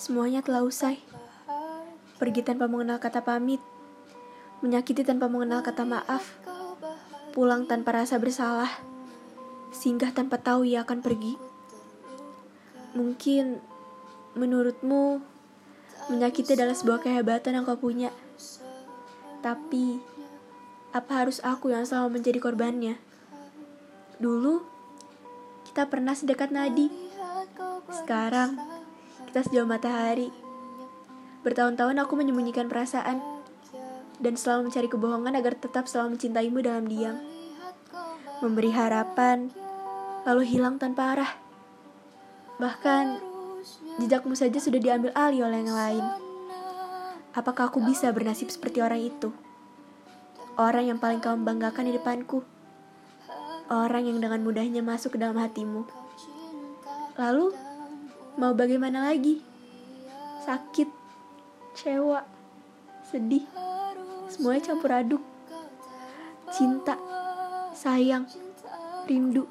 Semuanya telah usai. Pergi tanpa mengenal kata pamit. Menyakiti tanpa mengenal kata maaf. Pulang tanpa rasa bersalah. Singgah tanpa tahu ia akan pergi. Mungkin menurutmu menyakiti adalah sebuah kehebatan yang kau punya. Tapi apa harus aku yang selalu menjadi korbannya? Dulu kita pernah sedekat nadi. Sekarang kita sejauh matahari. Bertahun-tahun aku menyembunyikan perasaan dan selalu mencari kebohongan agar tetap selalu mencintaimu dalam diam. Memberi harapan, lalu hilang tanpa arah. Bahkan, jejakmu saja sudah diambil alih oleh yang lain. Apakah aku bisa bernasib seperti orang itu? Orang yang paling kau banggakan di depanku. Orang yang dengan mudahnya masuk ke dalam hatimu. Lalu, mau bagaimana lagi? Sakit, kecewa, sedih, semuanya campur aduk. Cinta, sayang, rindu,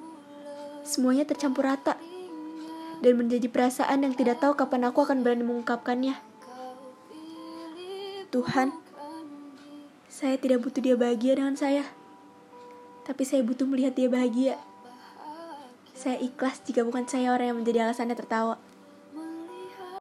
semuanya tercampur rata dan menjadi perasaan yang tidak tahu kapan aku akan berani mengungkapkannya. Tuhan, saya tidak butuh dia bahagia dengan saya, tapi saya butuh melihat dia bahagia. Saya ikhlas jika bukan saya orang yang menjadi alasannya tertawa.